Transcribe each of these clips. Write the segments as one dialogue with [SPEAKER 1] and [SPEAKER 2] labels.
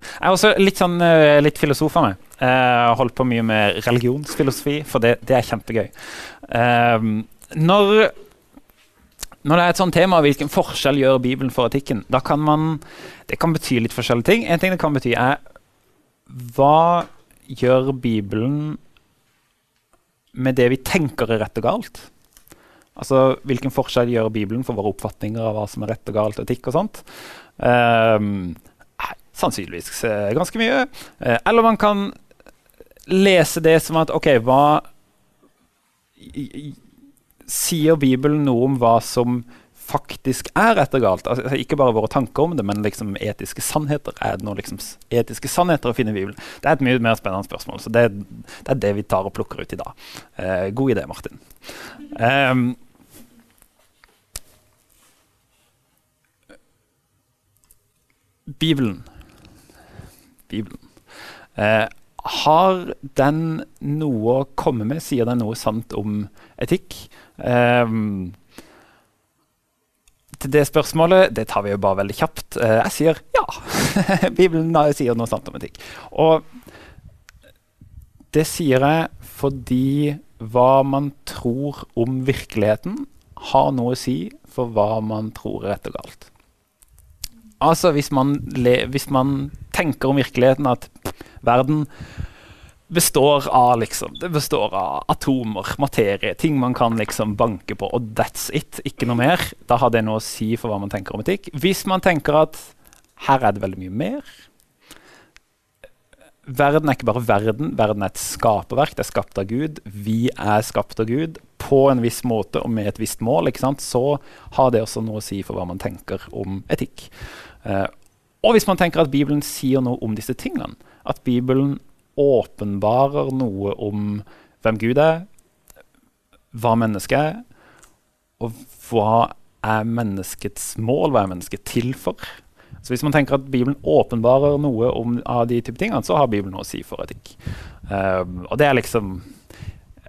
[SPEAKER 1] Jeg er også litt, sånn, eh, litt filosof av meg. Jeg har holdt på mye med religionsfilosofi, for det, det er kjempegøy. Um, når, når, det er et sånt tema, hvilken forskjell gjør Bibelen for etikken, da kan man Det kan bety litt forskjellige ting. En ting det kan bety, er hva gjør Bibelen med det vi tenker er rett og galt? Altså, Hvilken forskjell gjør Bibelen for våre oppfatninger av hva som er rett og galt, etikk og sånt? Um, sannsynligvis uh, ganske mye. Uh, eller man kan lese det som at OK, hva Sier Bibelen noe om hva som faktisk er rett og galt? Altså, ikke bare våre tanker om det, men liksom etiske sannheter. Er det noen liksom, etiske sannheter å finne i Bibelen? Det er et mye mer spennende spørsmål. Så det, det er det vi tar og plukker ut i dag. Eh, god idé, Martin. Um, Bibelen Bibelen. Eh, har den noe å komme med? Sier den noe sant om etikk? Eh, til det spørsmålet det tar vi jo bare veldig kjapt. Eh, jeg sier ja. Bibelen sier noe sant om etikk. Og det sier jeg fordi hva man tror om virkeligheten, har noe å si for hva man tror er rett og galt. Altså hvis man, hvis man tenker om virkeligheten at verden består av liksom Det består av atomer, materie, ting man kan liksom banke på, og that's it. Ikke noe mer. Da har det noe å si for hva man tenker om etikk. Hvis man tenker at her er det veldig mye mer Verden er ikke bare verden, verden er et skaperverk. Det er skapt av Gud. Vi er skapt av Gud på en viss måte og med et visst mål. Så har det også noe å si for hva man tenker om etikk. Eh, og hvis man tenker at Bibelen sier noe om disse tingene, at Bibelen åpenbarer noe om hvem Gud er, hva mennesket er, og hva er menneskets mål, hva er mennesket til for? Så Hvis man tenker at Bibelen åpenbarer noe om, av de type tingene, så har Bibelen noe å si for etikk. Um, og det er liksom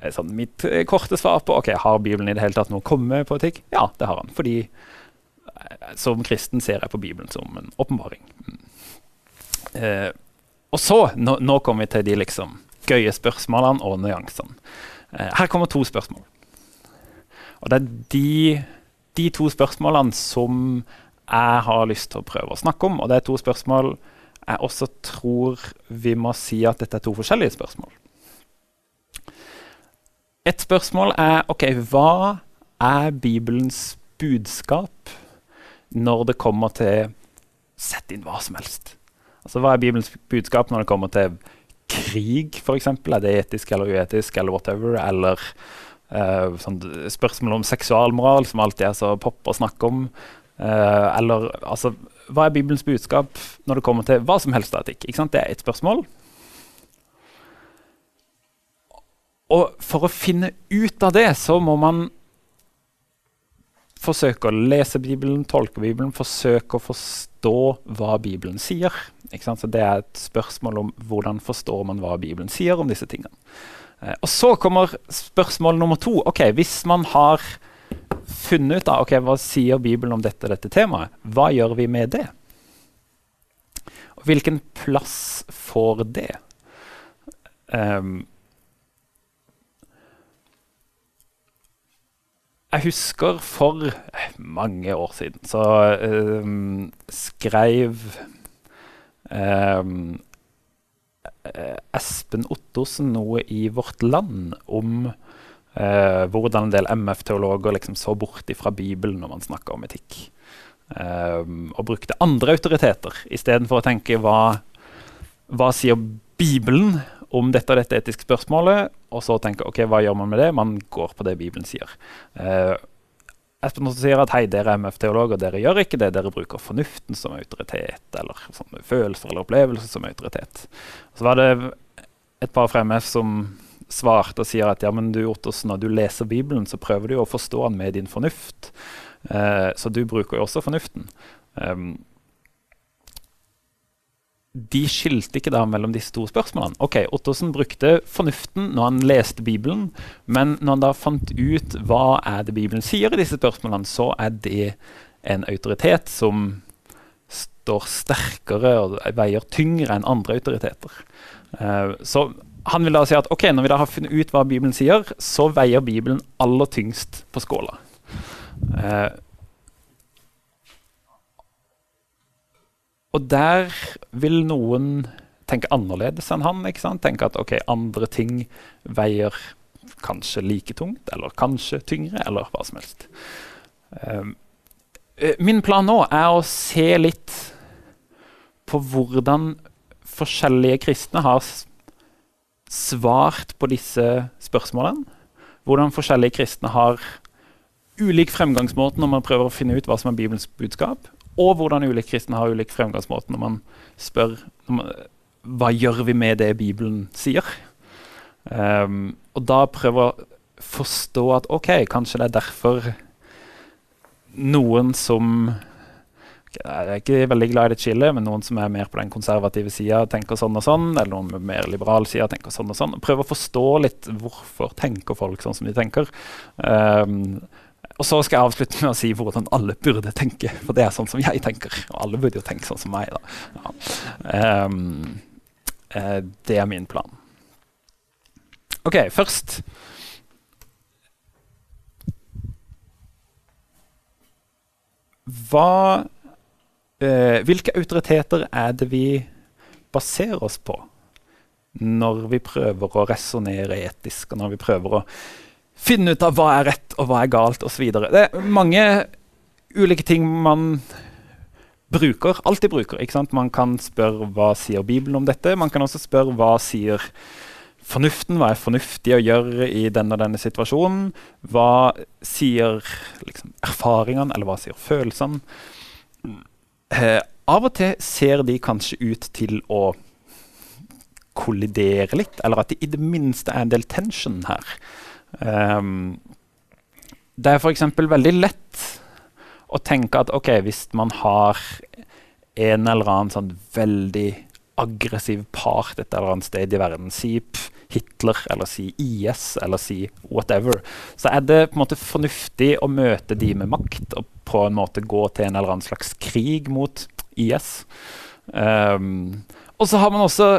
[SPEAKER 1] eh, sånn, mitt korte svar på ok, har Bibelen i det hele tatt noe å komme på etikk. Ja, det har han. Fordi som kristen ser jeg på Bibelen som en åpenbaring. Uh, og så, nå, nå, kommer vi til de liksom gøye spørsmålene og nyansene. Uh, her kommer to spørsmål. Og det er de, de, to spørsmålene som jeg har lyst til å prøve å snakke om. Og det er to spørsmål jeg også tror vi må si at dette er to forskjellige spørsmål. Et spørsmål er OK, hva er Bibelens budskap når det kommer til Sett inn hva som helst. Altså, Hva er Bibelens budskap når det kommer til krig, f.eks.? Er det etisk eller uetisk eller whatever? Eller uh, sånn, spørsmål om seksualmoral, som alltid er så pop å snakke om. Uh, eller altså, hva er Bibelens budskap når det kommer til hva som helst av etikk? Det er ett spørsmål. Og for å finne ut av det, så må man forsøke å lese Bibelen, tolke Bibelen, forsøke å forstå hva Bibelen sier. Så Det er et spørsmål om hvordan forstår man hva Bibelen sier om disse tingene. Eh, og Så kommer spørsmål nummer to. Ok, Hvis man har funnet ut da, ok, hva sier Bibelen om dette dette temaet, hva gjør vi med det? Og hvilken plass får det? Um, Jeg husker for mange år siden så um, skrev um, Espen Ottosen noe i Vårt Land om uh, hvordan en del MF-teologer liksom så bort fra Bibelen når man snakka om etikk. Eh, og brukte andre autoriteter istedenfor å tenke hva, hva sier Bibelen om dette og dette etiske spørsmålet, og så tenke ok, hva gjør man med det? Man går på det Bibelen sier. Eh, Espen også sier at hei, dere er MF-teologer, dere gjør ikke det. Dere bruker fornuften som autoritet, eller følelser eller opplevelser som autoritet. Så var det et par fra MF som svarte og sier at ja, men du Ottersen, når du leser Bibelen, så prøver du å forstå den med din fornuft. Eh, så du bruker jo også fornuften. Um, de skilte ikke da mellom disse to spørsmålene. Ok, Ottersen brukte fornuften når han leste Bibelen, men når han da fant ut hva er det Bibelen sier i disse spørsmålene, så er det en autoritet som står sterkere og veier tyngre enn andre autoriteter. Uh, så han vil da si at ok, når vi da har funnet ut hva Bibelen sier, så veier Bibelen aller tyngst på skåla. Eh, og der vil noen tenke annerledes enn han. ikke sant? Tenke at ok, andre ting veier kanskje like tungt, eller kanskje tyngre, eller hva som helst. Eh, min plan nå er å se litt på hvordan forskjellige kristne har svart på disse spørsmålene. Hvordan forskjellige kristne har ulik fremgangsmåte når man prøver å finne ut hva som er Bibelens budskap, og hvordan ulike kristne har ulik fremgangsmåte når man spør når man, hva gjør vi med det Bibelen sier. Um, og da prøve å forstå at OK, kanskje det er derfor noen som jeg er ikke veldig glad i det chillet, men noen som er mer på den konservative sida, tenker sånn og sånn. Eller noen med mer liberal side tenker sånn og sånn. Prøve å forstå litt hvorfor tenker folk sånn som de tenker. Um, og så skal jeg avslutte med å si hvordan alle burde tenke, for det er sånn som jeg tenker. Og alle burde jo tenke sånn som meg, da. Ja. Um, det er min plan. OK, først Hva eh, hvilke autoriteter er det vi baserer oss på når vi prøver å resonnere etisk, og når vi prøver å finne ut av hva er rett og hva er galt osv. Det er mange ulike ting man bruker, alltid bruker. ikke sant? Man kan spørre hva sier Bibelen om dette. Man kan også spørre hva sier fornuften, hva er fornuftig å gjøre i denne og denne situasjonen? Hva sier liksom, erfaringene, eller hva sier følelsene? Eh, av og til ser de kanskje ut til å kollidere litt, eller at det i det minste er en del tension her. Um, det er f.eks. veldig lett å tenke at ok, hvis man har en eller annen sånn veldig aggressiv part et eller annet sted i verden, si Hitler eller si IS eller si whatever, så er det på en måte fornuftig å møte de med makt og på en måte gå til en eller annen slags krig mot IS. Um, og så har man også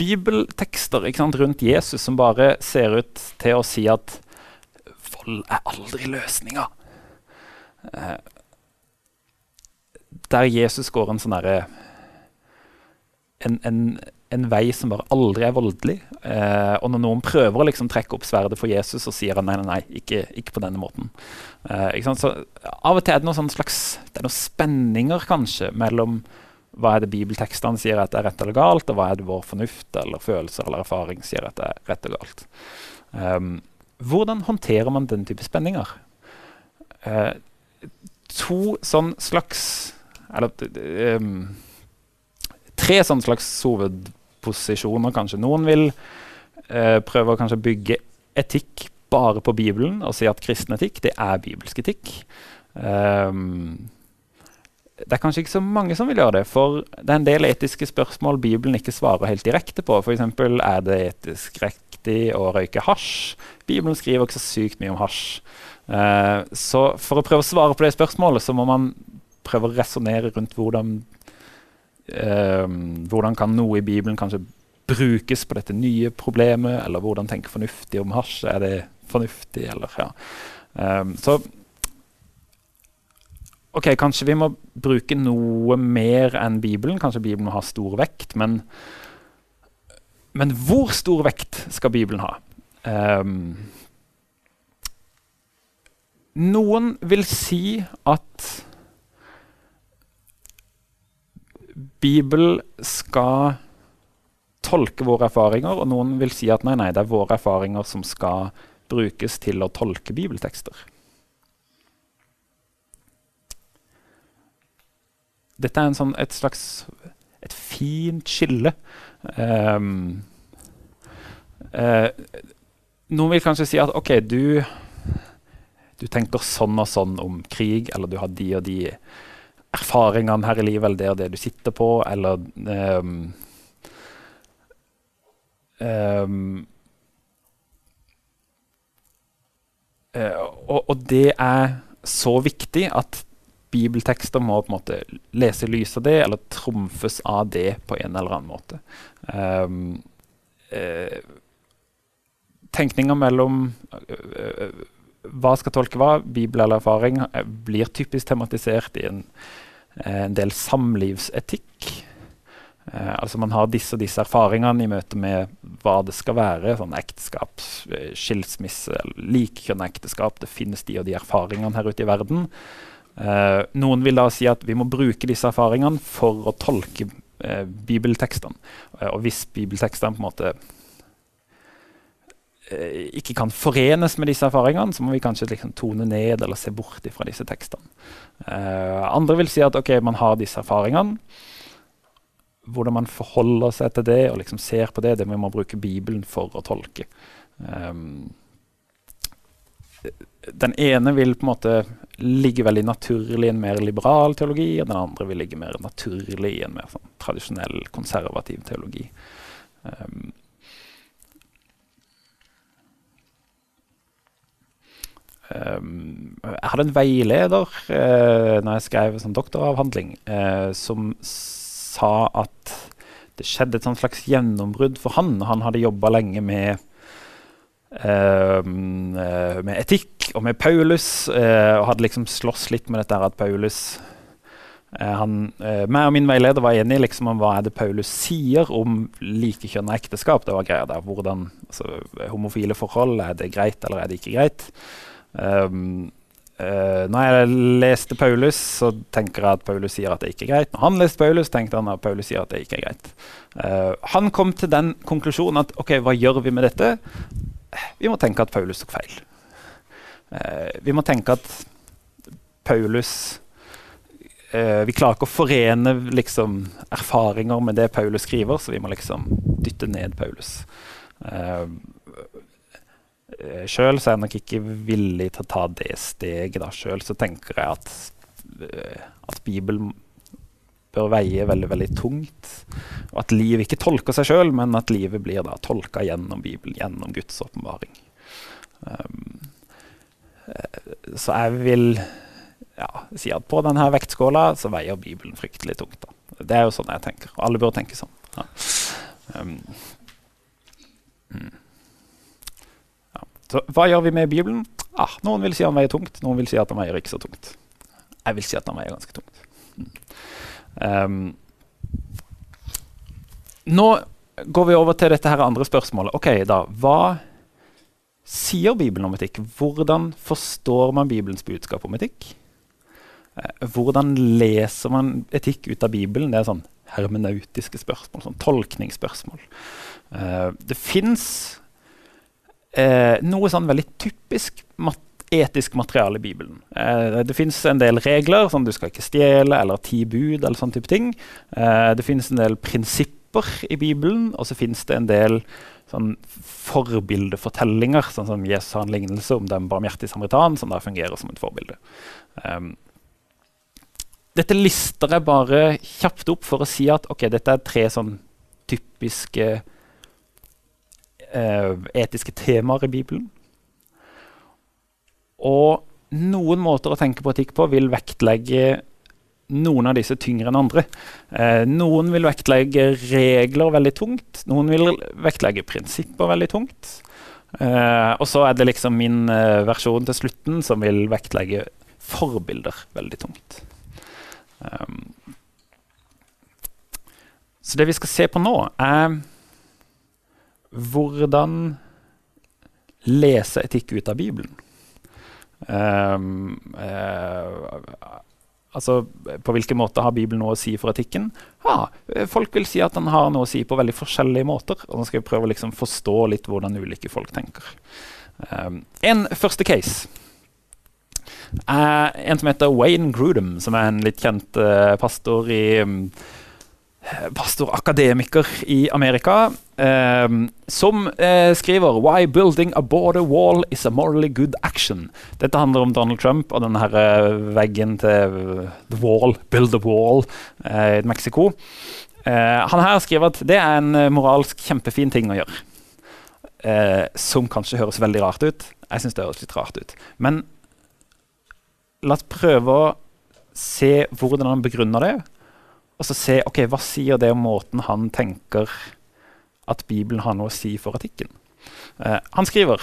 [SPEAKER 1] bibeltekster sant, rundt Jesus som bare ser ut til å si at vold er aldri løsninga. Uh, der Jesus går en sånn derre en, en, en, vei som bare aldri er voldelig. Eh, og når noen prøver å liksom trekke opp sverdet for Jesus, så sier han nei, nei, nei, ikke, ikke på denne måten. Uh, så Av og til er det noen slags det er noen spenninger kanskje mellom hva er det bibeltekstene sier at det er rett eller galt, og hva er det vår fornuft eller følelser eller erfaring sier at det er rett og galt. Um, hvordan håndterer man den type spenninger? Uh, to sånn slags Eller um, tre sånn slags hovedposisjoner, kanskje. Noen vil eh, prøve å bygge etikk bare på Bibelen og si at kristen etikk det er bibelsk etikk. Um, det er kanskje ikke så mange som vil gjøre det, for det er en del etiske spørsmål Bibelen ikke svarer helt direkte på. F.eks. er det etisk riktig å røyke hasj? Bibelen skriver ikke så sykt mye om hasj. Uh, så for å prøve å svare på det spørsmålet, så må man prøve å resonnere rundt hvordan Hvordan kan noe i Bibelen kanskje brukes på dette nye problemet, eller hvordan tenke fornuftig om hasj? Er det fornuftig, eller ja. Um, så OK, kanskje vi må bruke noe mer enn Bibelen. Kanskje Bibelen må ha stor vekt. Men, men hvor stor vekt skal Bibelen ha? Um, noen vil si at Bibelen skal tolke våre erfaringer, og noen vil si at nei, nei, det er våre erfaringer som skal brukes til å tolke bibeltekster. Dette er sånn, et slags et fint skille. Um, uh, Noen vil kanskje si at OK, du, du tenker sånn og sånn om krig, eller du har de og de erfaringene her i livet, eller det og det du sitter på, eller um, um, uh, og, og, det er så viktig at bibeltekster må på en måte lese i lys av det, eller trumfes av det på en eller annen måte. Um, uh, tenkninga mellom uh, hva skal tolke hva, bibel eller erfaring, blir typisk tematisert i en, en del samlivsetikk. Eh, altså Man har disse og disse erfaringene i møte med hva det skal være. sånn Ekteskap, skilsmisse, likekjønnet ekteskap. Det finnes de og de erfaringene her ute i verden. Eh, noen vil da si at vi må bruke disse erfaringene for å tolke eh, bibeltekstene. og hvis bibeltekstene på en måte Eh, ikke kan forenes med disse erfaringene, så må vi kanskje liksom tone ned eller se bort fra disse tekstene. Uh, andre vil si at ok, man har disse erfaringene. Hvordan man forholder seg til det og liksom ser på det, det må bruke Bibelen for å tolke. Um, den ene vil på en måte ligge veldig naturlig i en mer liberal teologi, og den andre vil ligge mer naturlig i en mer sånn, tradisjonell, konservativ teologi. Um, jeg hadde en veileder uh, når jeg skrev en sånn doktoravhandling, uh, som sa at det skjedde et slags gjennombrudd for han. Han hadde jobba lenge med, med etikk og med Paulus, og hadde liksom slåss litt med dette at Paulus han, meg og min veileder var enige liksom om hva er det Paulus sier om likekjønna ekteskap. Det var greia der. Hvordan, altså, homofile forhold, er det greit eller er det ikke greit? Um, uh, når jeg leste Paulus, så tenker jeg at Paulus sier at det ikke er greit. Når han leste Paulus, tenkte han at Paulus sier at det ikke er greit. Uh, han kom til den konklusjonen at ok, hva gjør vi med dette? Vi må tenke at Paulus tok feil. Uh, vi må tenke at Paulus Vi klarer ikke å forene liksom, erfaringer med det Paulus skriver, så vi må liksom dytte ned Paulus. Uh, Eh, så er jeg nok ikke villig til å ta det steget. Sjøl tenker jeg at, eh, at Bibelen bør veie veldig veldig tungt. Og at livet ikke tolker seg sjøl, men at livet blir da tolka gjennom Bibelen, gjennom Guds åpenbaring. Um, så jeg vil ja, si at på denne vektskåla så veier Bibelen fryktelig tungt. Da. Det er jo sånn jeg tenker. Alle bør tenke sånn. Ja. Um, mm. Så hva gjør vi med Bibelen? Ah, noen vil si han veier tungt, noen vil si at han veier ikke så tungt. Jeg vil si at han veier ganske tungt. Um, nå går vi over til dette her andre spørsmålet. Ok, da, Hva sier Bibelen om etikk? Hvordan forstår man Bibelens budskap om etikk? Eh, hvordan leser man etikk ut av Bibelen? Det er sånn hermenautiske spørsmål, sånn tolkningsspørsmål. Uh, det fins eh, noe sånn veldig typisk mat etisk materiale i Bibelen. Eh, det fins en del regler, som du skal ikke stjele, eller ti bud, eller sånne type ting. Eh, det fins en del prinsipper i Bibelen, og så fins det en del sånn forbildefortellinger, sånn som Jesus har en lignelse om den barmhjertige samaritan, som da fungerer som et forbilde. Um, dette lister jeg bare kjapt opp for å si at okay, dette er tre sånn typiske etiske temaer i Bibelen. Og noen måter å tenke på etikk på vil vektlegge noen av disse tyngre enn andre. Eh, noen vil vektlegge regler veldig tungt. Noen vil vektlegge prinsipper veldig tungt. Eh, og så er det liksom min eh, versjon til slutten som vil vektlegge forbilder veldig tungt. Um, så det vi skal se på nå, er hvordan lese etikk ut av Bibelen. Um, uh, altså, På hvilken måte har Bibelen noe å si for etikken? Ja, folk vil si at den har noe å si på veldig forskjellige måter. og Nå skal vi prøve å liksom forstå litt hvordan ulike folk tenker. Um, en første case er en som heter Wayne Grudem, som er en litt kjent uh, pastor i um, pastor akademiker i Amerika, eh, som eh, skriver Why building a border wall is a morally good action. Dette handler om Donald Trump og denne her, eh, veggen til uh, The Wall, Build a Wall eh, i Mexico. Eh, han her skriver at det er en moralsk kjempefin ting å gjøre. som kanskje høres veldig rart ut. Jeg syns det høres litt rart ut. Men la oss prøve å se hvordan han begrunner det og så se ok, hva sier det om måten han tenker at Bibelen har noe å si for etikken. Uh, han skriver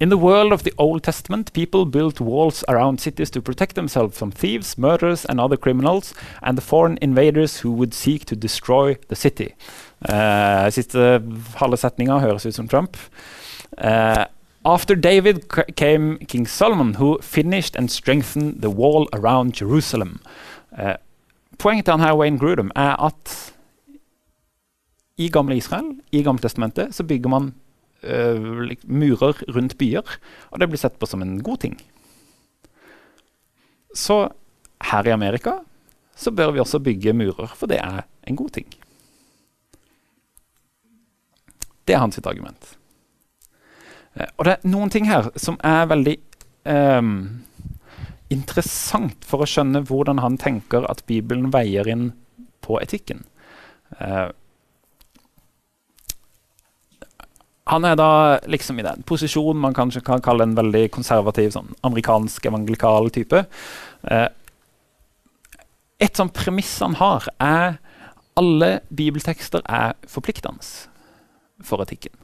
[SPEAKER 1] In the world of the Old Testament, people built walls around cities to protect themselves from thieves, murderers, and other criminals, and the foreign invaders who would seek to destroy the city. Uh, siste halve setninga høres ut som Trump. Uh, after David came King Solomon, who finished and strengthened the wall around Jerusalem. Eh, poenget til han her Wayne Grudem er at i gamle Israel, i Gamle Testamentet, så bygger man uh, murer rundt byer. Og det blir sett på som en god ting. Så her i Amerika så bør vi også bygge murer, for det er en god ting. Det er hans argument. Uh, og det er noen ting her som er veldig um, interessant for å skjønne hvordan han tenker at Bibelen veier inn på etikken. Uh, han er da liksom i den posisjonen man kanskje kan kalle en veldig konservativ sånn amerikansk evangelikal type. Uh, et sånt premiss han har, er alle bibeltekster er forpliktende for etikken.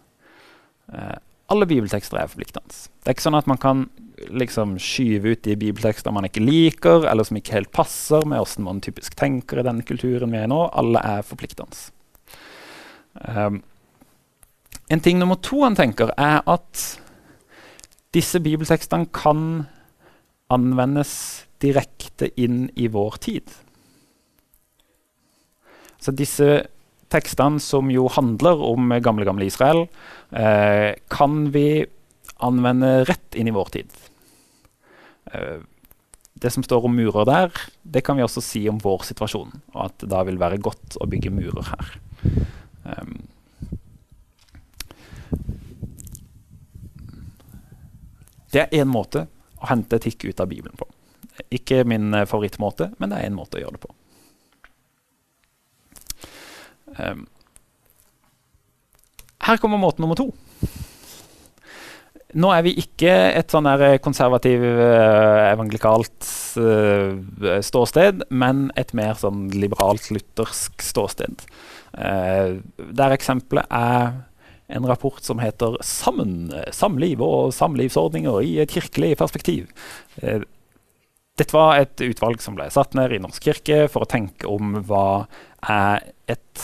[SPEAKER 1] Uh, alle bibeltekster er forpliktende. Det er ikke sånn at man kan liksom skyve ut de bibeltekster man ikke liker, eller som ikke helt passer med hvordan man typisk tenker i den kulturen vi er i nå. Alle er forpliktende. Um, en ting nummer to han tenker, er at disse bibeltekstene kan anvendes direkte inn i vår tid. Så disse tekstene som jo handler om gamle, gamle Israel, eh, kan vi anvende rett inn i vår tid. Eh, det som står om murer der, det kan vi også si om vår situasjon. Og at det da vil være godt å bygge murer her. Um, det er én måte å hente etikk ut av Bibelen på. Ikke min favorittmåte, men det er én måte å gjøre det på. Um, her kommer måte nummer to. Nå er vi ikke et sånn konservativ, uh, evangelikalt uh, ståsted, men et mer sånn liberalt, luthersk ståsted. Der eksempelet er en rapport som heter 'Sammen samliv og samlivsordninger i et kirkelig perspektiv'. Dette var et utvalg som ble satt ned i Norsk kirke for å tenke om hva er et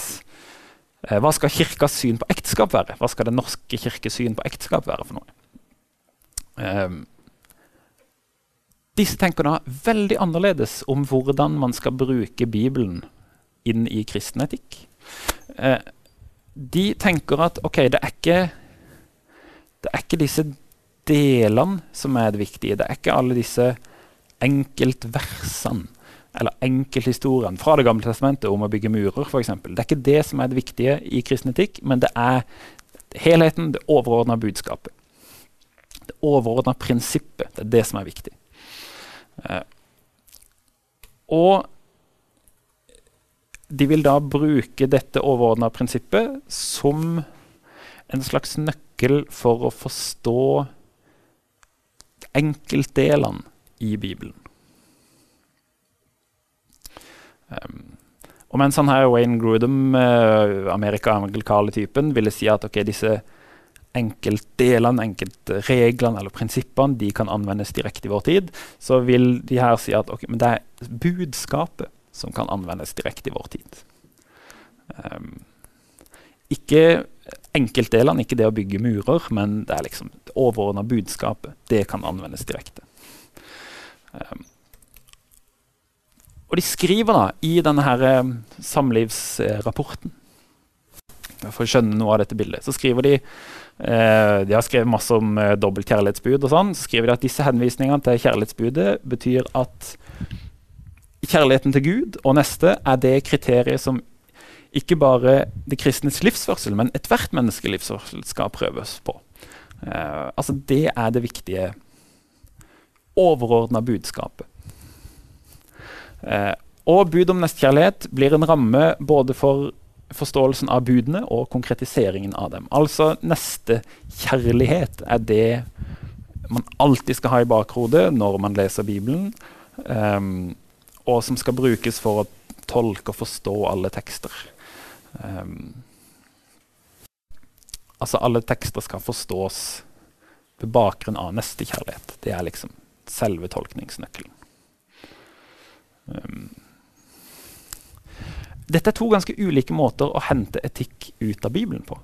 [SPEAKER 1] eh, Hva skal kirkas syn på ekteskap være? Hva skal Den norske kirkes syn på ekteskap være for noe? Um, disse tenker da veldig annerledes om hvordan man skal bruke Bibelen inn i kristen etikk. Uh, de tenker at ok, det er ikke det er ikke disse delene som er det viktige. Det er ikke alle disse enkeltversene eller enkelthistoriene fra Det gamle testamentet om å bygge murer, f.eks. Det er ikke det som er det viktige i kristen etikk, men det er helheten, det overordna budskapet. Det overordna prinsippet. Det er det som er viktig. Eh, og de vil da bruke dette overordna prinsippet som en slags nøkkel for å forstå enkeltdelene i Bibelen. Um, og mens han her Wayne Grudem, uh, amerika-amerikale typen, ville si at okay, disse enkeltdelene, enkeltreglene eller prinsippene de kan anvendes direkte i vår tid, så vil de her si at okay, det er budskapet som kan anvendes direkte i vår tid. Um, ikke enkeltdelene, ikke det å bygge murer, men det er liksom det overordna budskapet. Det kan anvendes direkte. Um, og de skriver da i denne her eh, samlivsrapporten For å skjønne noe av dette bildet, så skriver de De har skrevet masse om eh, dobbelt kjærlighetsbud og sånn. Så skriver de at disse henvisningene til kjærlighetsbudet betyr at kjærligheten til Gud og neste er det kriteriet som ikke bare det kristnes livsførsel, men ethvert menneske livsførsel skal prøves på. Eh, altså Det er det viktige overordna budskapet. Eh, og bud om nestekjærlighet blir en ramme både for forståelsen av budene og konkretiseringen av dem. Altså nestekjærlighet er det man alltid skal ha i bakhodet når man leser Bibelen, um, og som skal brukes for å tolke og forstå alle tekster. Um, altså alle tekster skal forstås på bakgrunn av nestekjærlighet. Det er liksom selve tolkningsnøkkelen. Um, dette er to ganske ulike måter å hente etikk ut av Bibelen på.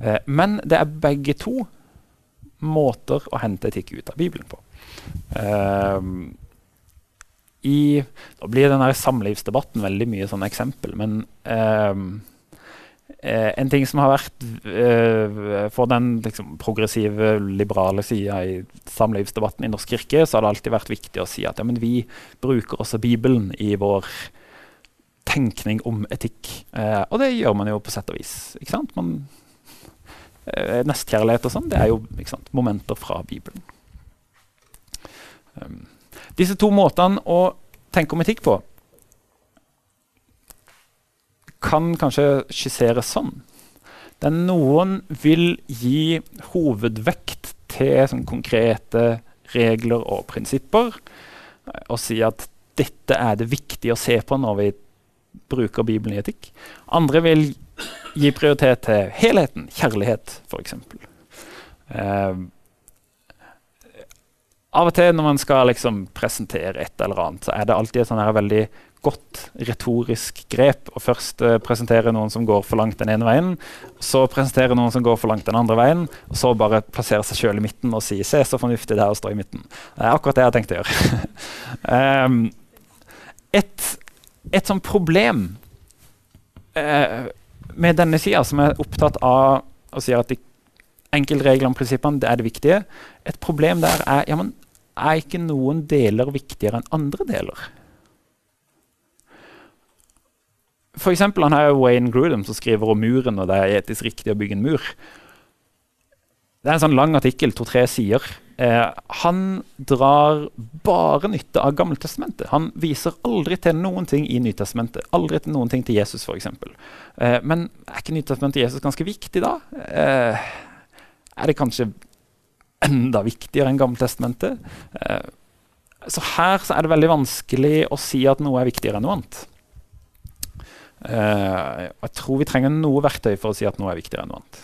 [SPEAKER 1] Eh, men det er begge to måter å hente etikk ut av Bibelen på. Eh, i, da blir denne samlivsdebatten veldig mye sånn eksempel, men eh, eh en ting som har vært eh, For den liksom, progressive, liberale sida i samlivsdebatten i Norsk kirke, så har det alltid vært viktig å si at ja, vi bruker også Bibelen i vår tenkning om etikk. Eh, og det gjør man jo på sett og vis. ikke sant? Man, eh, nestkjærlighet og sånn, det er jo sant, momenter fra Bibelen. Um, disse to måtene å tenke om etikk på kan kanskje skisseres sånn. Der noen vil gi hovedvekt til sånn, konkrete regler og prinsipper eh, og si at dette er det viktig å se på når vi bruker Bibelen i etikk. Andre vil gi prioritet til helheten, kjærlighet f.eks. Eh, av og til når man skal liksom presentere et eller annet, så er det alltid et sånn veldig godt retorisk grep å først uh, presentere noen som går for langt den ene veien, så presentere noen som går for langt den andre veien, og så bare plassere seg sjøl i midten og si 'se så fornuftig det er å stå i midten'. Det er akkurat det jeg har tenkt å gjøre. um, et et sånt problem eh, med denne sida, som er opptatt av å si at de enkeltreglene og prinsippene det er det viktige Et problem der er ja, men er ikke noen deler viktigere enn andre deler. For eksempel, han her Wayne Grudem som skriver om muren, og det er etisk riktig å bygge en mur. Det er en sånn lang artikkel, to-tre sider, Eh, han drar bare nytte av Gammeltestamentet. Han viser aldri til noen ting i Nytestamentet. Aldri til noen ting til Jesus, f.eks. Eh, men er ikke Nytestamentet Jesus ganske viktig, da? Eh, er det kanskje enda viktigere enn Gammeltestamentet? Eh, så her så er det veldig vanskelig å si at noe er viktigere enn noe annet. Uh, jeg tror vi trenger noe verktøy for å si at noe er viktigere enn noe annet.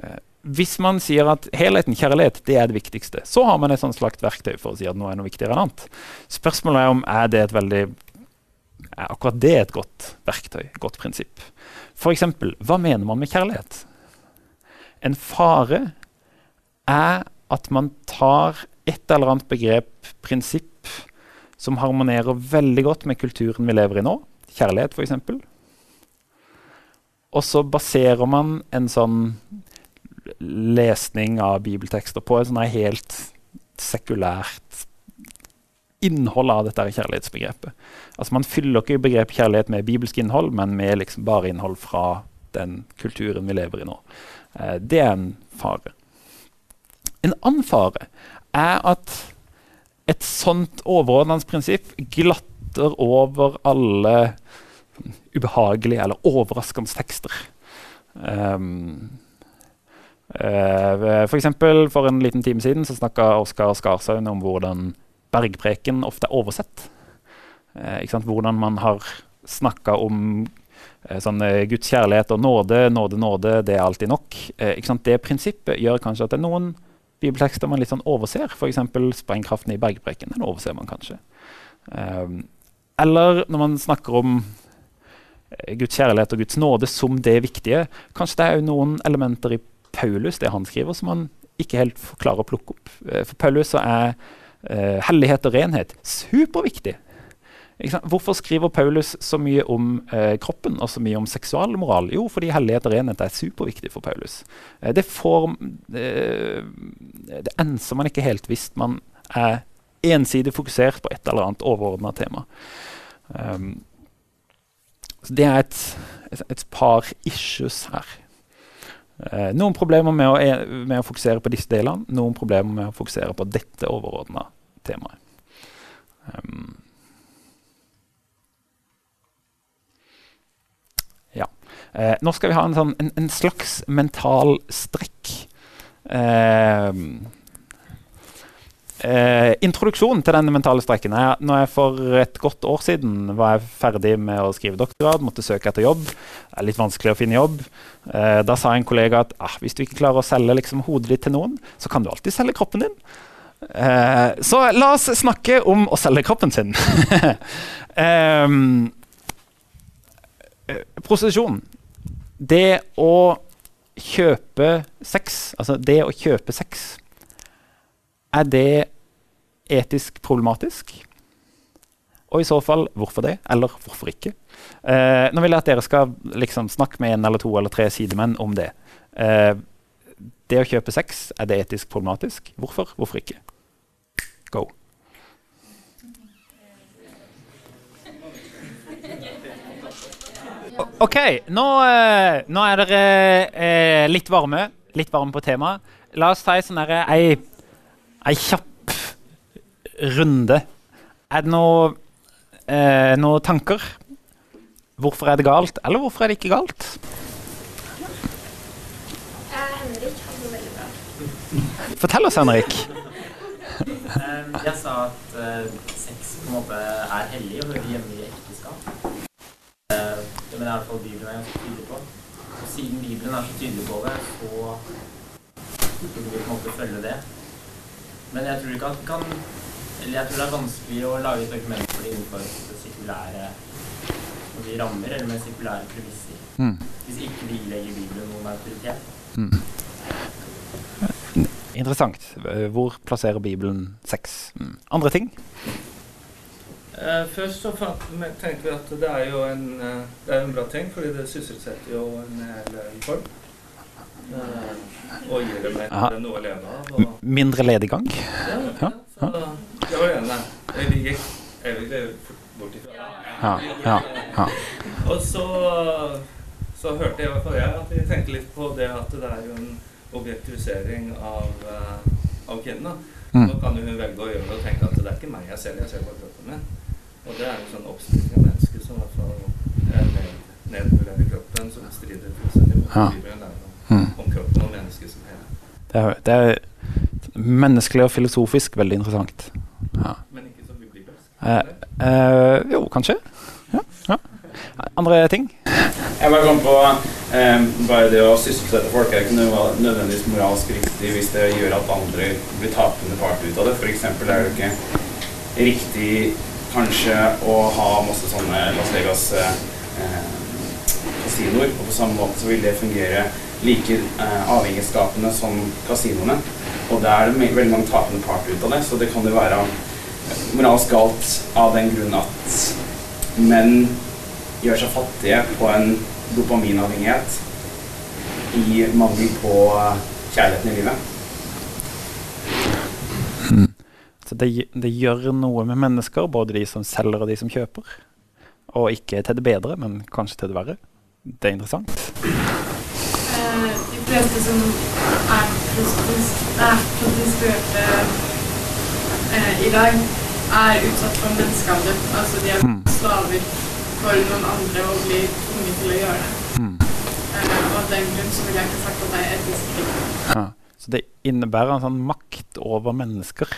[SPEAKER 1] Uh, hvis man sier at helheten, kjærlighet, det er det viktigste, så har man et sånt slags verktøy for å si at noe er noe viktigere enn annet. Spørsmålet er om er det et veldig er akkurat det et godt verktøy, et godt prinsipp. F.eks. hva mener man med kjærlighet? En fare er at man tar et eller annet begrep, prinsipp, som harmonerer veldig godt med kulturen vi lever i nå, kjærlighet f.eks., og så baserer man en sånn lesning av bibeltekster på et sånn helt sekulært innhold av dette kjærlighetsbegrepet. Altså Man fyller ikke begrepet kjærlighet med bibelsk innhold, men med liksom bare innhold fra den kulturen vi lever i nå. Eh, det er en fare. En annen fare er at et sånt overordnende prinsipp glatter over alle ubehagelige eller overraskende tekster. Um, Uh, for, eksempel, for en liten time siden så snakka Oskar Skarsaune om hvordan bergpreken ofte er oversett. Uh, hvordan man har snakka om uh, sånn, Guds kjærlighet og nåde, nåde, nåde, det er alltid nok. Det prinsippet gjør kanskje at det er noen bibeltekster man litt sånn overser. F.eks. sprengkraften i bergpreken. Den overser man kanskje. eller når man snakker om Guds kjærlighet og Guds nåde som det viktige. Kanskje det er noen elementer i Paulus, det han skriver, som han ikke helt klarer å plukke opp. Eh, for Paulus er uh, hellighet og renhet superviktig. Hvorfor skriver Paulus så mye om uh, kroppen og så mye om seksualmoral? Jo, fordi hellighet og renhet er superviktig for Paulus. Uh, det, får, det enser man ikke helt hvis man er ensidig fokusert på et eller annet overordna tema. Um, så det er et, et, et par issues her. Uh, noen problemer med å, med å, fokusere på disse delene, noen problemer med å fokusere på dette overordna temaet. Um, ja. Eh, nå skal vi ha en, sånn, en, en slags mental strekk. Uh, Eh, introduksjon til denne mentale strekken. Jeg, når jeg for et godt år siden var jeg ferdig med å skrive doktorgrad, måtte søke etter jobb. Det er litt vanskelig å finne jobb. Eh, da sa en kollega at ah, hvis du ikke klarer å selge liksom, hodet ditt til noen, så kan du alltid selge kroppen din. Eh, så la oss snakke om å selge kroppen sin. Ehm, eh, prostitusjon. Det å kjøpe sex, altså det å kjøpe sex er det etisk problematisk? Og i så fall, hvorfor det, eller hvorfor ikke? Eh, nå vil jeg at dere skal liksom, snakke med en eller to eller tre sidemenn om det. Eh, det å kjøpe sex, er det etisk problematisk? Hvorfor? Hvorfor ikke? Go. OK, nå, eh, nå er dere eh, litt varme. Litt varme på temaet. La oss ta sånn ei ei kjapp runde. Er det noe, eh, noen tanker? Hvorfor er det galt, eller hvorfor er det ikke galt?
[SPEAKER 2] Eh, Henrik hadde det veldig bra.
[SPEAKER 1] Fortell oss, Henrik.
[SPEAKER 3] Jeg sa at uh, sex på en måte er hellig og hører hjemme i ekteskap. Uh, det mener i hvert fall Bibelen er ganske tydelig på. Og siden Bibelen er så tydelig på det, så burde vi på en måte følge det. Men jeg tror ikke at kan Eller jeg tror det er vanskelig å lage et dokument for det innenfor sirkulære sekulære de rammer, eller med sekulære premisser. Mm. Hvis ikke vi legger Bibelen noen autoritet. Mm.
[SPEAKER 1] Interessant. Hvor plasserer Bibelen sex? Mm. Andre ting?
[SPEAKER 4] Uh, først så tenkte vi at det er jo en, uh, det er en bra ting, fordi det sysselsetter jo en hel folk. Eh, og gir dem et, noe å leve av. Og...
[SPEAKER 1] Mindre lediggang?
[SPEAKER 4] Ja. ja. Så, det var det ene. Vi gikk egentlig bort ifra.
[SPEAKER 1] Ja, ja, ja.
[SPEAKER 4] Og så, så hørte jeg i hvert fall jeg at vi tenkte litt på det at det er jo en objektivisering av, uh, av kvinnen. Mm. Nå kan jo hun velge å gjøre det og tenke at det er ikke meg jeg selger, jeg ser bare kroppen min. Og det er jo sånn oppstilling av mennesker som i hvert fall er nedvurderer kroppen, som strider fullstendig mot ja. Bibelen. Mm. Om kroppen og mennesket som hele.
[SPEAKER 1] Det er, det er menneskelig og filosofisk veldig interessant.
[SPEAKER 4] Ja. Men ikke så bibelsk?
[SPEAKER 1] Eh, eh, jo, kanskje. Ja, ja. Andre ting?
[SPEAKER 5] Jeg bare kom på eh, bare det å sysselsette folk er ikke nødvendigvis moralsk riktig hvis det gjør at andre blir tapende part ut av det. F.eks. er det ikke riktig kanskje å ha masse sånne Las Vegas-kasinoer. eh kasinoer. Og på samme måte så vil det fungere like eh, avhengighetsskapende som kasinoene. Og det er det veldig mange tapende part ut av det, så det kan jo være moralsk galt av den grunn at menn gjør seg fattige på en dopaminavhengighet i mangel på kjærligheten i livet.
[SPEAKER 1] Hmm. Så det, det, gjør noe med mennesker, både de som selger og de som kjøper. Og ikke til det bedre, men kanskje til det verre. Det er interessant
[SPEAKER 2] fleste som er prostituerte eh, i dag, er utsatt for menneskehandel. Altså de er mm. slaver for noen andre og blir tvunget til å gjøre det. Mm. Eh, og av den grunn så vil jeg ikke sagt at det er etisk riktig.
[SPEAKER 1] Ja. Så det innebærer en sånn makt over mennesker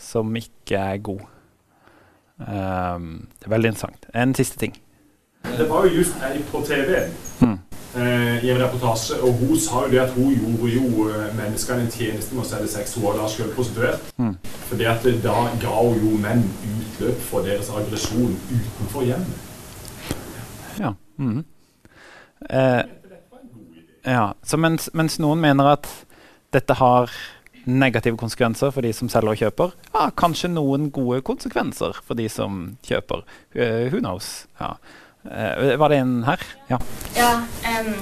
[SPEAKER 1] som ikke er god. Um, det er veldig interessant. En siste ting.
[SPEAKER 6] Det var jo just her på TV. Mm eh, i en reportasje, og hun sa jo det at hun gjorde jo eh, menneskene en tjeneste med å selge sex. Hun var da selv prostituert. Mm. For at da ga hun jo menn utløp for deres aggresjon utenfor hjemmet.
[SPEAKER 1] Ja. Mm. Eh, ja. Så mens, mens, noen mener at dette har negative konsekvenser for de som selger og kjøper, ja, kanskje noen gode konsekvenser for de som kjøper. Uh, who knows? Ja. Uh, var det en her?
[SPEAKER 2] Ja. ja um,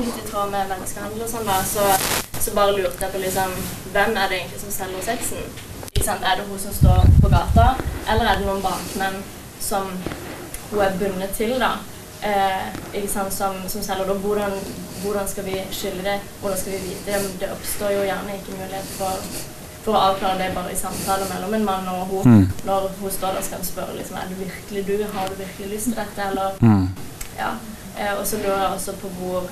[SPEAKER 2] litt i tråd med menneskehandel og sånn, da, så, så, bare lurte jeg på liksom Hvem er det egentlig som selger sexen?
[SPEAKER 7] Er det hun som står på gata, eller er det noen bakmenn som hun er bundet til, da? Eh, som, som selger da, hvordan, hvordan, skal vi skylde det? Hvordan skal vi vite det? Det oppstår jo gjerne ikke mulighet for, for å avklare det bare i samtale mellom en mann og hun. Mm. Når hun står der, skal hun spørre liksom, er det virkelig du, har du virkelig lyst til dette, eller mm. Ja. Eh, og så lurer jeg også på hvor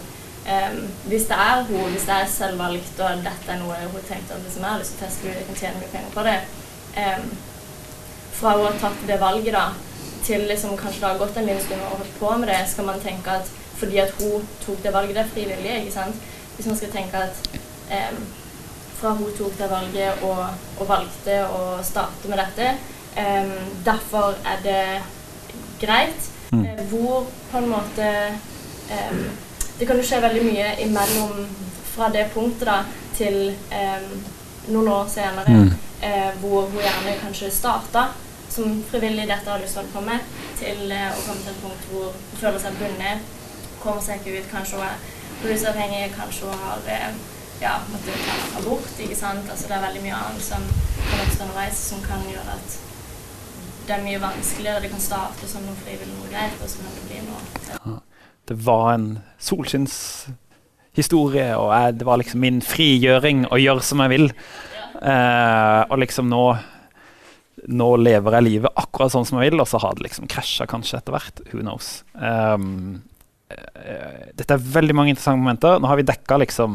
[SPEAKER 7] eh, Hvis det er hun, hvis det er selvvalgt, og dette er noe hun tenkte at liksom, jeg har lyst til å teste ut, jeg kan tjene mye penger på det eh, Fra hun har tatt det valget, da til liksom, kanskje det har gått en liten stund og holdt på med det, skal man tenke at fordi at hun tok det valget, det er frivillig, ikke sant? Hvis man skal tenke at eh, fra hun tok det valget og, og, valgte å starte med dette, derfor er det greit. Mm. Eh, hvor på en måte um, Det kan jo skje veldig mye imellom fra det punktet da til um, noen år senere, mm. uh, hvor hun gjerne kanskje starta som frivillig dette har lyst til å med, til uh, å komme til et punkt hvor hun føler seg bundet, kommer seg ikke ut, kanskje hun er rusavhengig, kanskje hun har uh, ja, måtte ta abort. ikke sant? Altså Det er veldig mye annet som kan oppstå underveis, som kan gjøre at det er mye vanskeligere. Det kan starte som noe frivillig, noe greit, og så kan det bli noe ja.
[SPEAKER 1] Det var en solskinnshistorie, og jeg, det var liksom min frigjøring å gjøre som jeg vil. Ja. Eh, og liksom nå nå lever jeg livet akkurat sånn som jeg vil, og så har det liksom krasja kanskje etter hvert. Who knows? Um, dette er veldig mange interessante momenter. Nå har vi dekka liksom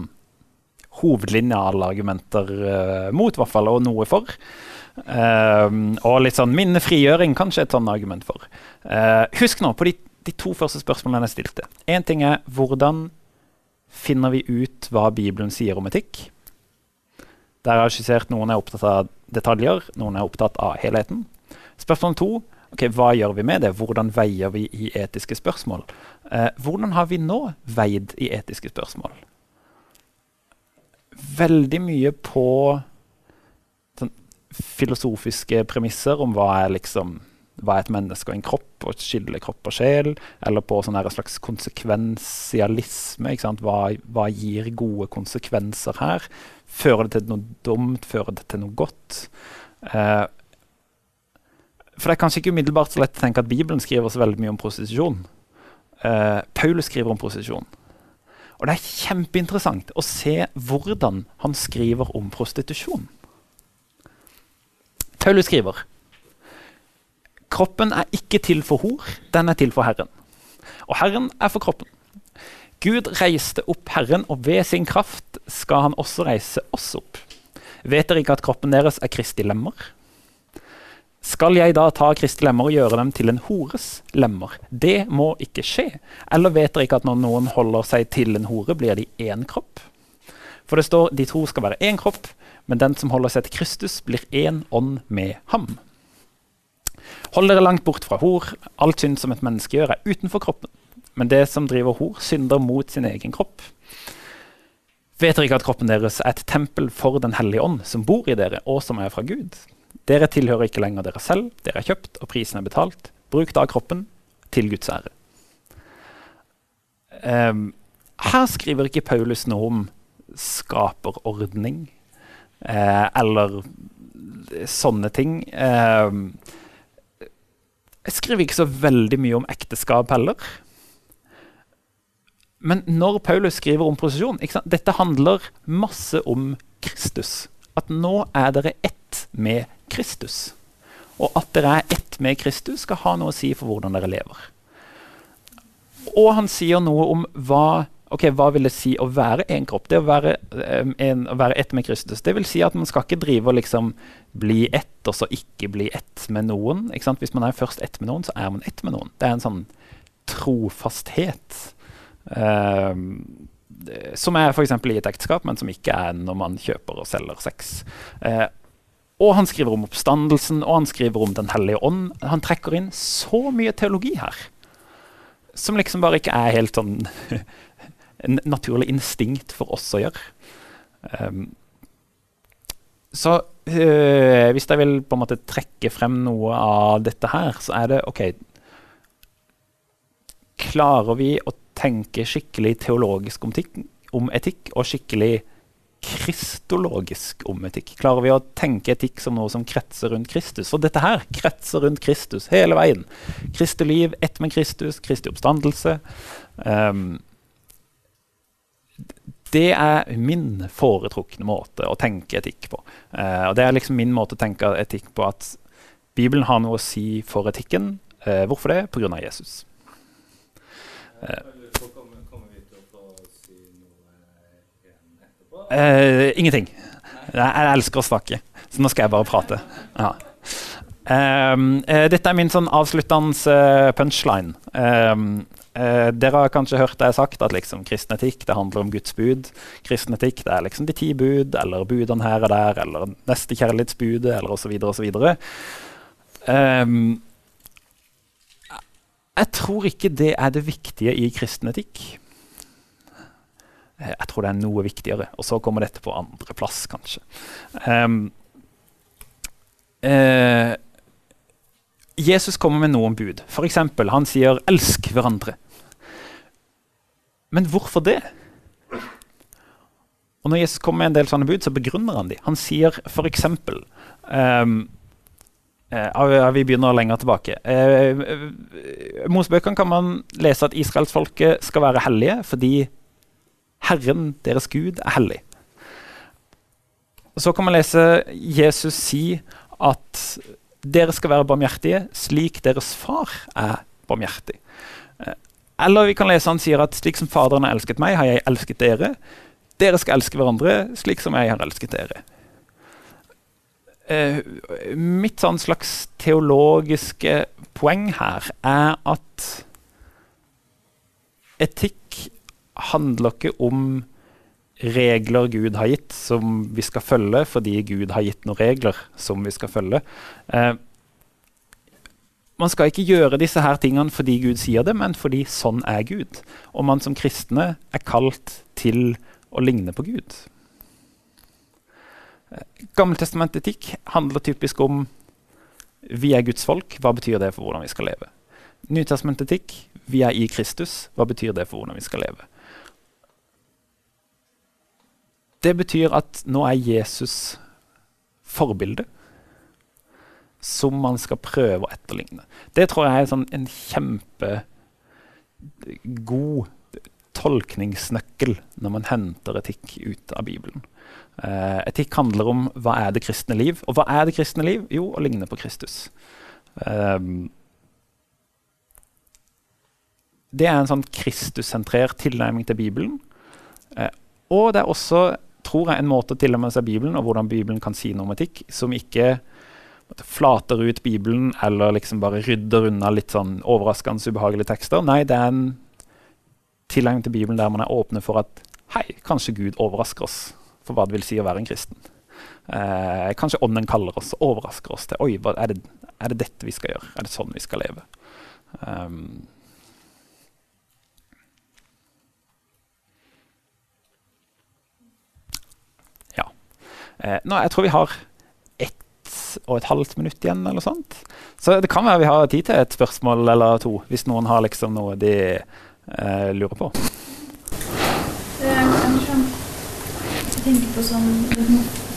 [SPEAKER 1] hovedlinja alle argumenter uh, mot, hvert fall, og noe for. Uh, og litt sånn minnefrigjøring, kanskje et sånn argument for. Uh, husk nå på de, de, to første spørsmålene jeg stilte. Én ting er hvordan finner vi ut hva Bibelen sier om etikk? Der har jeg skissert noen er opptatt av detaljer, noen er opptatt av helheten. Spørsmål to okay, hva gjør vi med det? Hvordan veier vi i etiske spørsmål? Uh, hvordan har vi nå veid i etiske spørsmål? Veldig mye på sånn, filosofiske premisser om hva er liksom hva er et menneske og en kropp, og skille kropp og sjel? Eller på sånn en slags konsekvensialisme. Hva, hva, gir gode konsekvenser her? Fører det til noe dumt? Fører det til noe godt? Eh, for det er kanskje ikke umiddelbart så lett å tenke at Bibelen skriver så veldig mye om prostitusjon. Eh, Paulus skriver om prostitusjon. Og det er kjempeinteressant å se hvordan han skriver om prostitusjon. Paulus skriver Kroppen er ikke til for hor, den er til for Herren. Og Herren er for kroppen. Gud reiste opp Herren, og ved sin kraft skal han også reise oss opp. Vet dere ikke at kroppen deres er Kristi lemmer? Skal jeg da ta Kristi lemmer og gjøre dem til en hores lemmer? Det må ikke skje. Eller vet dere ikke at når noen holder seg til en hore, blir de én kropp? For det står de to skal være én kropp, men den som holder seg til Kristus, blir én ånd med ham. Hold dere langt bort fra hor. Alt synd som et menneske gjør, er utenfor kroppen. Men det som driver hor, synder mot sin egen kropp. Vet dere ikke at kroppen deres er et tempel for Den hellige ånd, som bor i dere, og som er fra Gud? Dere tilhører ikke lenger dere selv, dere er kjøpt, og prisen er betalt. Bruk da kroppen til Guds ære. Um, her skriver ikke Paulus noe om skaperordning eh, eller sånne ting. Eh, jeg skriver ikke så veldig mye om ekteskap heller. Men når Paulus skriver om prosesjon Dette handler masse om Kristus. At nå er dere ett med Kristus. Og at dere er ett med Kristus, skal ha noe å si for hvordan dere lever. Og han sier noe om hva okay, hva vil det si å være en kropp? Det å være, en, å være ett med Kristus. Det vil si at man skal ikke drive og liksom bli ett, og så ikke bli ett med noen. Hvis man er først ett med noen, så er man ett med noen. Det er en sånn trofasthet. Uh, som er f.eks. i et ekteskap, men som ikke er når man kjøper og selger sex. Uh, og han skriver om oppstandelsen, og han skriver om Den hellige ånd. Han trekker inn så mye teologi her. Som liksom bare ikke er helt sånn en naturlig instinkt for oss å gjøre. Um, så øh, hvis jeg vil på en måte trekke frem noe av dette her, så er det OK Klarer vi å tenke skikkelig teologisk om etikk, om etikk og skikkelig kristologisk om etikk? Klarer vi å tenke etikk som noe som kretser rundt Kristus? Og dette her kretser rundt Kristus hele veien. Kristi liv, ett med Kristus, Kristi oppstandelse. Um, det er min foretrukne måte å tenke etikk på. Uh, og det er liksom min måte å tenke etikk på at Bibelen har noe å si for etikken. Uh, hvorfor det? Pga. Jesus. Uh, Uh, ingenting. Jeg, elsker å snakke, så nå skal jeg bare prate. Ja. Um, uh, dette er min sånn avsluttende uh, punchline. Um, dere har kanskje hørt jeg sagt, at liksom, kristen etikk handler om Guds bud. Kristen etikk er liksom de ti bud, eller budene her og der, eller nestekjærlighetsbudet, eller osv. osv. Um, jeg tror ikke det er det viktige i kristen etikk. Eh, jeg tror det er noe viktigere. Og så kommer dette på andreplass, kanskje. Um, uh, Jesus kommer med noen bud. F.eks. han sier 'elsk hverandre'. Men hvorfor det? Og Når Jesus kommer med en del sånne bud, så begrunner han de. Han sier f.eks. Um, uh, vi begynner lenger tilbake. Eh, Mosebøkene kan man lese at israelsfolket skal være hellige fordi Herren, deres Gud, er hellig. Så kan man lese Jesus si at dere skal være barmhjertige slik deres far er barmhjertig. Eh, eller vi kan lese han sier at slik som Faderen har elsket meg, har jeg elsket dere. Dere skal elske hverandre slik som jeg har elsket dere. Uh, mitt sånn slags teologiske poeng her er at etikk handler ikke om regler Gud har gitt, som vi skal følge fordi Gud har gitt noen regler som vi skal følge. Eh, man skal ikke gjøre disse her tingene fordi Gud sier det, men fordi sånn er Gud. Og man som kristne er kalt til å ligne på Gud. Eh, Gammeltestamentetikk handler typisk om vi er Guds folk. Hva betyr det for hvordan vi skal leve? Nytestamentetikk vi er i Kristus. Hva betyr det for hvordan vi skal leve? Det betyr at nå er Jesus forbildet som man skal prøve å etterligne. Det tror jeg er sånn en kjempegod tolkningsnøkkel når man henter etikk ut av Bibelen. Uh, etikk handler om hva er det kristne liv. Og hva er det kristne liv? Jo, å ligne på Kristus. Um, det er en sånn Kristus-sentrert tilnærming til Bibelen. Uh, og det er også tror jeg, en måte å tilnærme seg Bibelen og hvordan Bibelen kan si noe om etikk, som ikke flater ut Bibelen eller liksom bare rydder unna litt sånn overraskende ubehagelige tekster. Nei, det er en tilnærming til Bibelen der man er åpne for at hei, kanskje Gud overrasker oss for hva det vil si å være en kristen. Eh, kanskje Ånden kaller oss og overrasker oss til oi, er det, er, det, dette vi skal gjøre? Er det sånn vi skal leve? Um, Eh, nå, jeg tror vi har ett og et halvt minutt igjen, eller sånt. Så det kan være vi har tid til et spørsmål eller to, hvis noen har liksom noe de eh, lurer på.
[SPEAKER 8] Eh, jeg tenker på sånn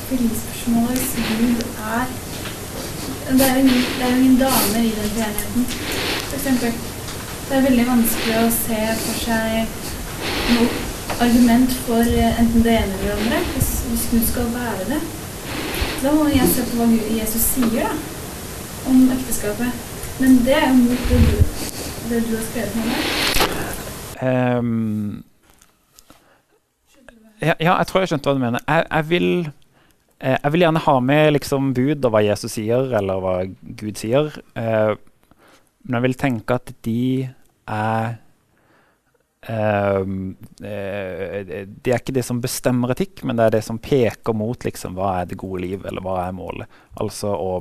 [SPEAKER 8] Fellesspørsmålet hvis Gud er Det er jo ingen damer i den treenigheten, f.eks. Det er veldig vanskelig å se for seg noe argument for eh, enten det ene eller det andre, hvis, hvis Gud skal være det. Da må jeg se på hva Jesus sier da, om ekteskapet. Men det er jo mot det du, det du har skrevet om der. Um,
[SPEAKER 1] ja, ja, jeg tror jeg skjønte hva du mener. Jeg, jeg, vil, eh, jeg vil, gjerne ha med liksom, bud og hva Jesus sier, eller hva Gud sier. Uh, men jeg vil tenke at de er det er ikke det som bestemmer etikk, men det er det som peker mot liksom, hva er det gode liv, eller hva er målet. Altså å,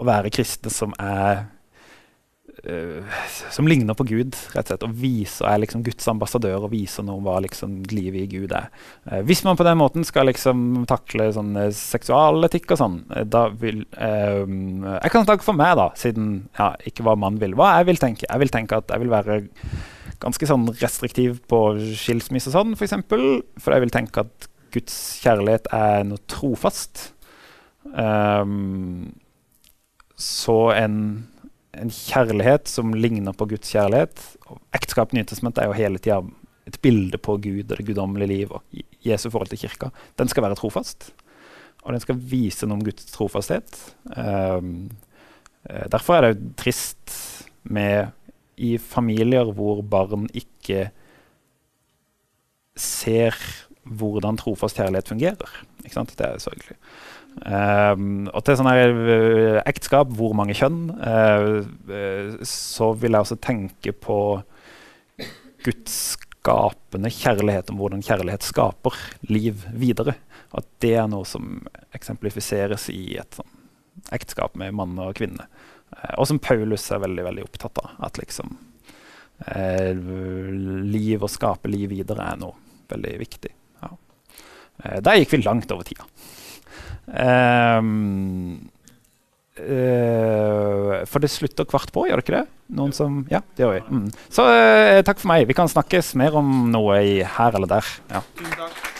[SPEAKER 1] å være kristne som er uh, Som ligner på Gud, rett og slett. Og viser, er liksom Guds ambassadør og viser noe om hva liksom, livet i Gud er. Uh, hvis man på den måten skal liksom, takle sånn, seksualetikk og sånn, da vil Jeg kan snakke for meg, da, siden ja, ikke hva man vil. Hva jeg vil tenke. Jeg vil tenke at jeg vil være ganske sånn restriktiv på skilsmisse og sånn, f.eks. For, for jeg vil tenke at Guds kjærlighet er noe trofast. Um, så en, en, kjærlighet som ligner på Guds kjærlighet Ekteskap det er jo hele tida et bilde på Gud og det guddommelige liv og Jesu forhold til kirka. Den skal være trofast, og den skal vise noe om Guds trofasthet. Um, derfor er det jo trist med i familier hvor barn ikke ser hvordan trofast kjærlighet fungerer. Det er sørgelig. Um, og til sånne her ekteskap, hvor mange kjønn, uh, så vil jeg også tenke på Guds skapende kjærlighet, om hvordan kjærlighet skaper liv videre. At det er noe som eksemplifiseres i et sånn, ekteskap med mann og kvinne. Og som Paulus er veldig veldig opptatt av. At liksom liv og skape liv videre er noe veldig viktig. Ja. der gikk vi langt over tida. Eh, uh, for det slutter kvart på, gjør det ikke det? Noen som Ja, det gjør vi. Mm. Så uh, takk for meg. Vi kan snakkes mer om noe i her eller der. Ja.
[SPEAKER 9] Takk